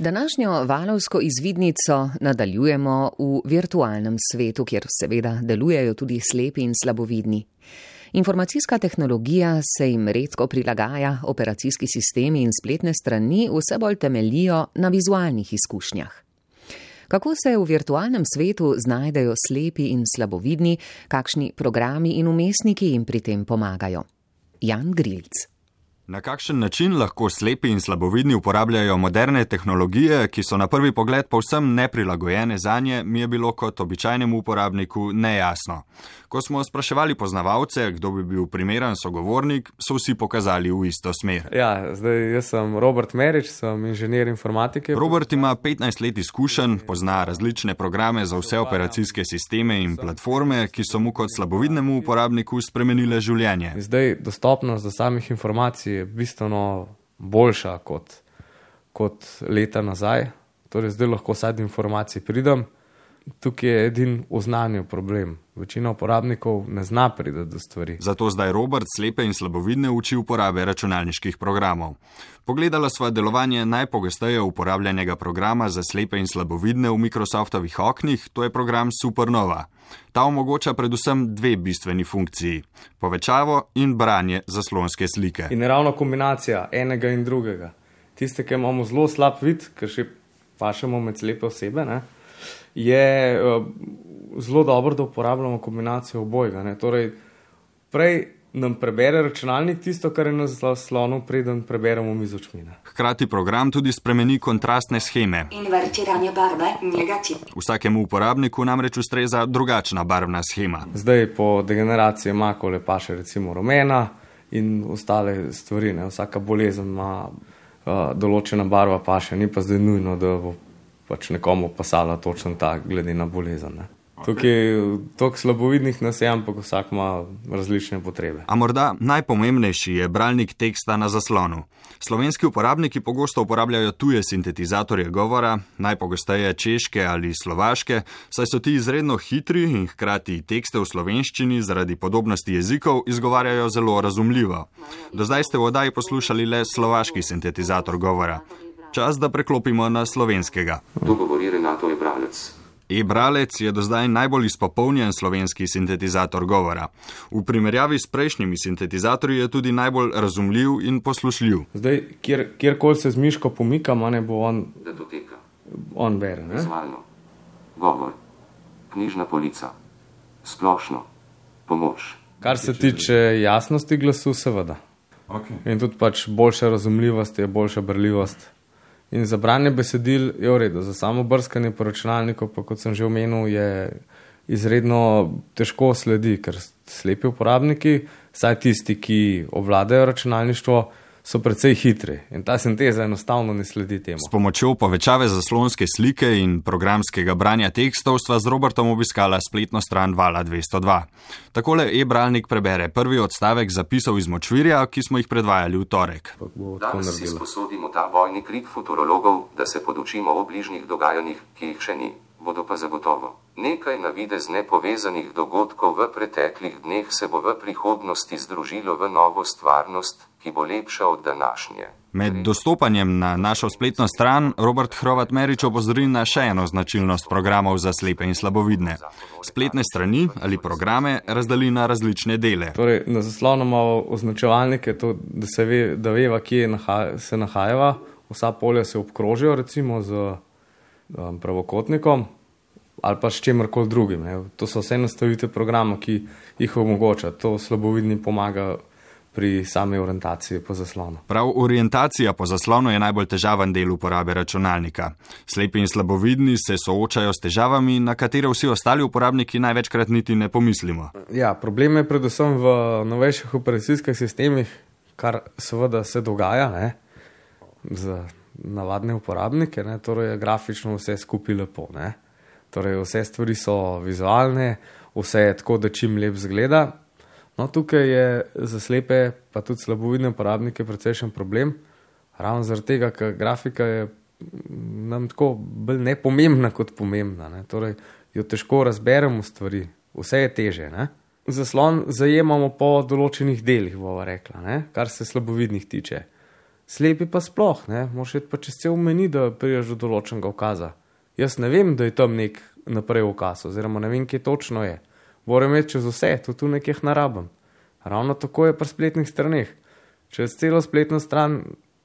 Današnjo valovsko izvidnico nadaljujemo v virtualnem svetu, kjer seveda delujejo tudi slepi in slabovidni. Informacijska tehnologija se jim redko prilagaja, operacijski sistemi in spletne strani vse bolj temelijo na vizualnih izkušnjah. Kako se v virtualnem svetu znajdejo slepi in slabovidni, kakšni programi in umestniki jim pri tem pomagajo? Jan Grilc. Na kakšen način lahko slepi in slabovidni uporabljajo moderne tehnologije, ki so na prvi pogled povsem neprilagojene za nje, mi je bilo kot običajnemu uporabniku nejasno. Ko smo spraševali poznavalce, kdo bi bil primeren sogovornik, so vsi pokazali v isto smer. Ja, zdaj jaz sem Robert Merič, sem inženir informatike. Robert ima 15 let izkušenj, pozna različne programe za vse operacijske sisteme in platforme, ki so mu kot slabovidnemu uporabniku spremenile življenje. Zdaj dostopnost do samih informacij je bistveno boljša kot, kot leta nazaj. Torej, zdaj lahko vsaj do informacij pridem. Tukaj je edin v znanju problem. Večina uporabnikov ne zna priti do stvari. Zato zdaj Robert slepe in slabovidne uči uporabe računalniških programov. Pogledala sva delovanje najpogosteje uporabljenega programa za slepe in slabovidne v Microsoftovih oknih, to je program Supernova. Ta omogoča predvsem dve bistveni funkciji: povečavo in branje zaslonske slike. In ravno kombinacija enega in drugega. Tiste, ki imamo zelo slab vid, ker še pašemo med slepe osebe, ne, je uh, zelo dobro, da uporabljamo kombinacijo obojega. Ne. Torej, prej nam prebere računalnik tisto, kar je na zaslonu, preden preberemo mi z očmi. Hkrati program tudi spremeni kontrastne scheme. Invertiranje barve negativ. Vsakemu uporabniku namreč ustreza drugačna barvna schema. Zdaj po degeneraciji makole pa še recimo rumena in ostale stvari. Ne. Vsaka bolezen ima uh, določena barva, pa še ni pa zdaj nujno, da bo pač nekomu pasala točno ta, glede na bolezen. Ne. Tukaj je toliko slabovidnih nas je, ampak vsak ima različne potrebe. A morda najpomembnejši je bralnik teksta na zaslonu. Slovenski uporabniki pogosto uporabljajo tuje sintetizatorje govora, najpogosteje češke ali slovaške, saj so ti izredno hitri in hkrati tekste v slovenščini zaradi podobnosti jezikov izgovarjajo zelo razumljivo. Do zdaj ste v oddaji poslušali le slovaški sintetizator govora. Čas, da preklopimo na slovenskega. To govori Renato Ebralec. E-bralec je do zdaj najbolj izpopolnjen slovenski sintetizator govora. V primerjavi s prejšnjimi sintetizatorji je tudi najbolj razumljiv in poslušljiv. Zdaj, kjer, kjerkoli se z miško pomikamo, ne bo on, Datoteka. on bere. Ne? Vizualno. Govor. Knjižna polica. Splošno. Pomoč. Kar se tiče jasnosti glasu, seveda. Okay. In tudi pač boljša razumljivost je boljša brljivost. In za branje besedil je v redu, za samo brskanje po računalniku, pa kot sem že omenil, je izredno težko sledi, ker slepi uporabniki, saj tisti, ki obvladajo računalništvo, so precej hitri in ta sinteza enostavno ne sledi temu. S pomočjo povečave zaslonske slike in programskega branja tekstov sva z Robertom obiskala spletno stran Vala 202. Takole e-bralnik prebere prvi odstavek zapisov iz močvirja, ki smo jih predvajali v torek. Danes si sposodimo ta bojni krik futurologov, da se podučimo o bližnjih dogajanjih, ki jih še ni. Bodo pa zagotovo. Nekaj navidez nepovezanih dogodkov v preteklih dneh se bo v prihodnosti združilo v novo stvarnost, ki bo lepša od današnje. Med dostopanjem na našo spletno stran Robert Hrovat Merič opozori na še eno značilnost programov za slepe in slabovidne. Spletne strani ali programe razdeli na različne dele. Torej, na zaslonu imamo označevalnike, to, da se ve, da veva, kje naha, se nahajava. Vsa polja se obkrožijo, recimo z um, pravokotnikom ali pa s čemer koli drugim. Ne. To so vse nastavitve programa, ki jih omogoča. To slabovidni pomaga pri sami orientaciji po zaslonu. Prav orientacija po zaslonu je najbolj težaven del uporabe računalnika. Slepi in slabovidni se soočajo s težavami, na katere vsi ostali uporabniki največkrat niti ne pomislimo. Ja, problem je predvsem v novejših operacijskih sistemih, kar seveda se dogaja ne, za navadne uporabnike, ne, torej je grafično vse skupaj lepo. Ne. Torej, vse stvari so vizualne, vse je tako, da čim lep zgleda. No, tukaj je za slepe, pa tudi slabovidne uporabnike, precejšen problem. Ravno zaradi tega, ker grafika je mm, nam tako bolj nepomembna kot pomembna. Ne. Torej, jo težko razberemo stvari, vse je teže. Ne. Zaslon zajemamo po določenih delih, bova rekla, ne, kar se slabovidnih tiče. Slepi pa sploh, ne, moraš iti pa čez cel meni, da priješ do določenega ukaza. Jaz ne vem, da je tam nek naprej ukaz, oziroma ne vem, kje točno je. Moram imeti čez vse, to tu nekje narabam. Ravno tako je pri spletnih straneh. Čez celo spletno stran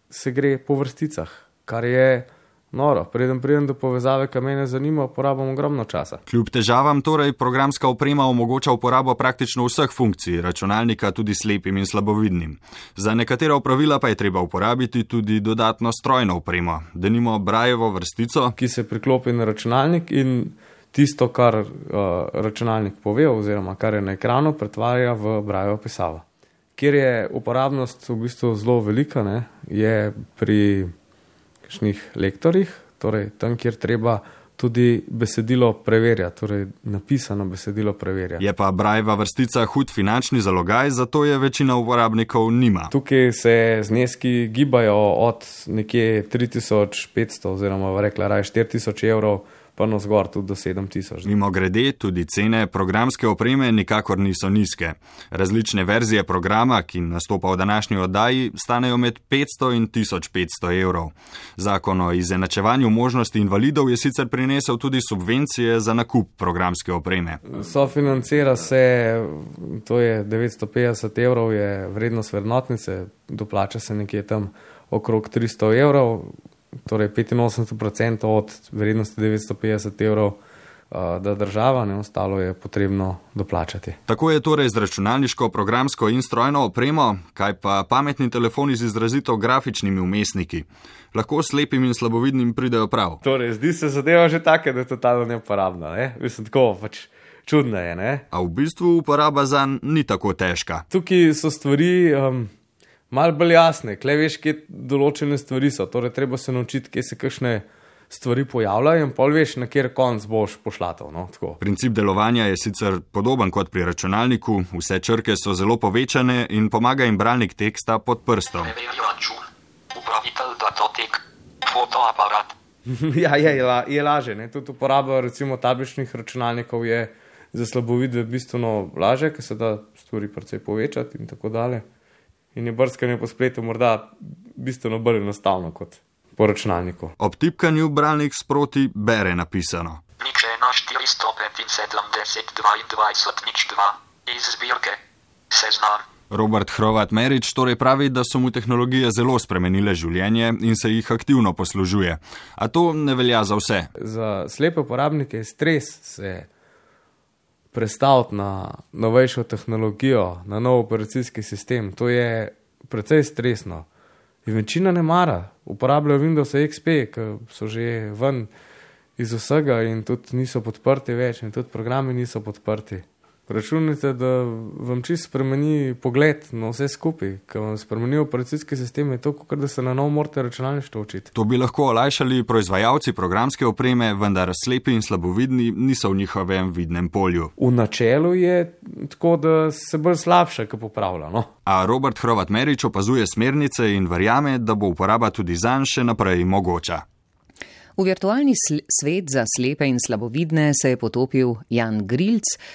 se gre po vrsticah, kar je noro. Preden pridem do povezave, ki me zanima, porabim ogromno časa. Kljub težavam torej programska oprema omogoča uporabo praktično vseh funkcij računalnika tudi slepim in slabovidnim. Za nekatera opravila pa je treba uporabiti tudi dodatno strojno opremo, da nimo brajevo vrstico, ki se priklopi na računalnik in tisto, kar uh, računalnik pove, oziroma kar je na ekranu, pretvarja v brajevo pisavo. Ker je uporabnost v bistvu zelo velika, ne, je pri kakšnih lektorjih, torej tam, kjer treba tudi besedilo preverjati, torej napisano besedilo preverjati. Je pa brajva vrstica hud finančni zalogaj, zato je večina uporabnikov nima. Tukaj se zneski gibajo od nekje 3500 oziroma rekla raje 4000 evrov pa na zgor tudi do 7000. Mimo grede, tudi cene programske opreme nikakor niso nizke. Različne verzije programa, ki nastopa v današnji oddaji, stanejo med 500 in 1500 evrov. Zakon o izenačevanju možnosti invalidov je sicer prinesel tudi subvencije za nakup programske opreme. Sofinancira se, to je 950 evrov, je vrednost vrednotnice, doplača se nekje tam okrog 300 evrov torej 85% od vrednosti 950 evrov, da država, ne ostalo je potrebno doplačati. Tako je torej z računalniško, programsko in strojno opremo, kaj pa pametni telefoni z izrazito grafičnimi umestniki. Lahko slepim in slabovidnim pridejo prav. Torej, zdi se zadeva že tako, da je totalno neuporabna. Ne? Mislim, tako pač. Čudno je, ne? A v bistvu uporaba za njih ni tako težka. Tukaj so stvari, um, malo bolj jasne, kle veš, kje določene stvari so. Torej, treba se naučiti, kje se kakšne stvari pojavljajo in pol veš, na kjer konc boš pošlatov. No, Princip delovanja je sicer podoben kot pri računalniku, vse črke so zelo povečane in pomaga jim bralnik teksta pod prstom. ja, je, je, je laže. Ne? Tudi uporaba recimo tabličnih računalnikov je za slabovidve bistveno laže, ker se da stvari precej povečati in tako dalje in je brskanje po spletu morda bistveno bolj enostavno kot po računalniku. Ob tipkanju bralnik sproti bere napisano. Nič 1, 475, 22, nič 2, iz zbirke, seznam. Robert Hrovat Merič torej pravi, da so mu tehnologije zelo spremenile življenje in se jih aktivno poslužuje. A to ne velja za vse. Za slepe uporabnike je stres se prestaviti na novejšo tehnologijo, na nov operacijski sistem. To je precej stresno. In večina ne mara, uporabljajo Windows XP, ki so že ven iz vsega in tudi niso podprti več, in tudi programi niso podprti. Računajte, da vam čisto spremeni pogled na vse skupaj, ker vam spremeni operacijski sistem, je to, kot da se na novo morate računalništvo učiti. To bi lahko olajšali proizvajalci programske opreme, vendar slepi in slabovidni niso v njihovem vidnem polju. V načelu je tako, da se bolj slabše, kot popravlja. No? A Robert Hrovat Merič opazuje smernice in verjame, da bo uporaba tudi zanj še naprej mogoča. V virtualni svet za slepe in slabovidne se je potopil Jan Grilc,